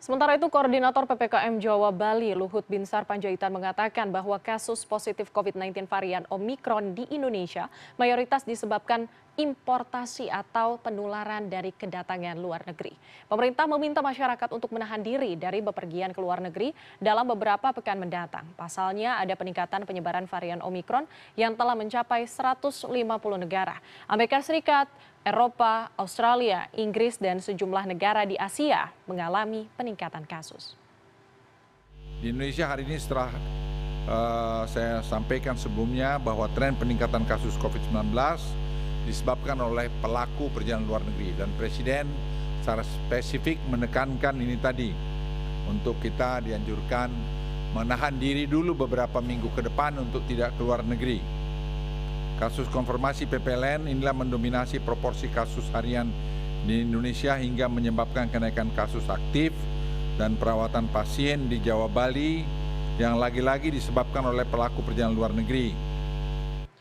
Sementara itu, Koordinator PPKM Jawa Bali, Luhut Binsar Panjaitan mengatakan bahwa kasus positif COVID-19 varian Omikron di Indonesia mayoritas disebabkan importasi atau penularan dari kedatangan luar negeri. Pemerintah meminta masyarakat untuk menahan diri dari bepergian ke luar negeri dalam beberapa pekan mendatang. Pasalnya ada peningkatan penyebaran varian Omikron yang telah mencapai 150 negara. Amerika Serikat, Eropa, Australia, Inggris, dan sejumlah negara di Asia mengalami peningkatan kasus. Di Indonesia hari ini setelah uh, saya sampaikan sebelumnya bahwa tren peningkatan kasus COVID-19 disebabkan oleh pelaku perjalanan luar negeri dan Presiden secara spesifik menekankan ini tadi untuk kita dianjurkan menahan diri dulu beberapa minggu ke depan untuk tidak keluar negeri Kasus konfirmasi PPLN inilah mendominasi proporsi kasus harian di Indonesia hingga menyebabkan kenaikan kasus aktif dan perawatan pasien di Jawa Bali yang lagi-lagi disebabkan oleh pelaku perjalanan luar negeri.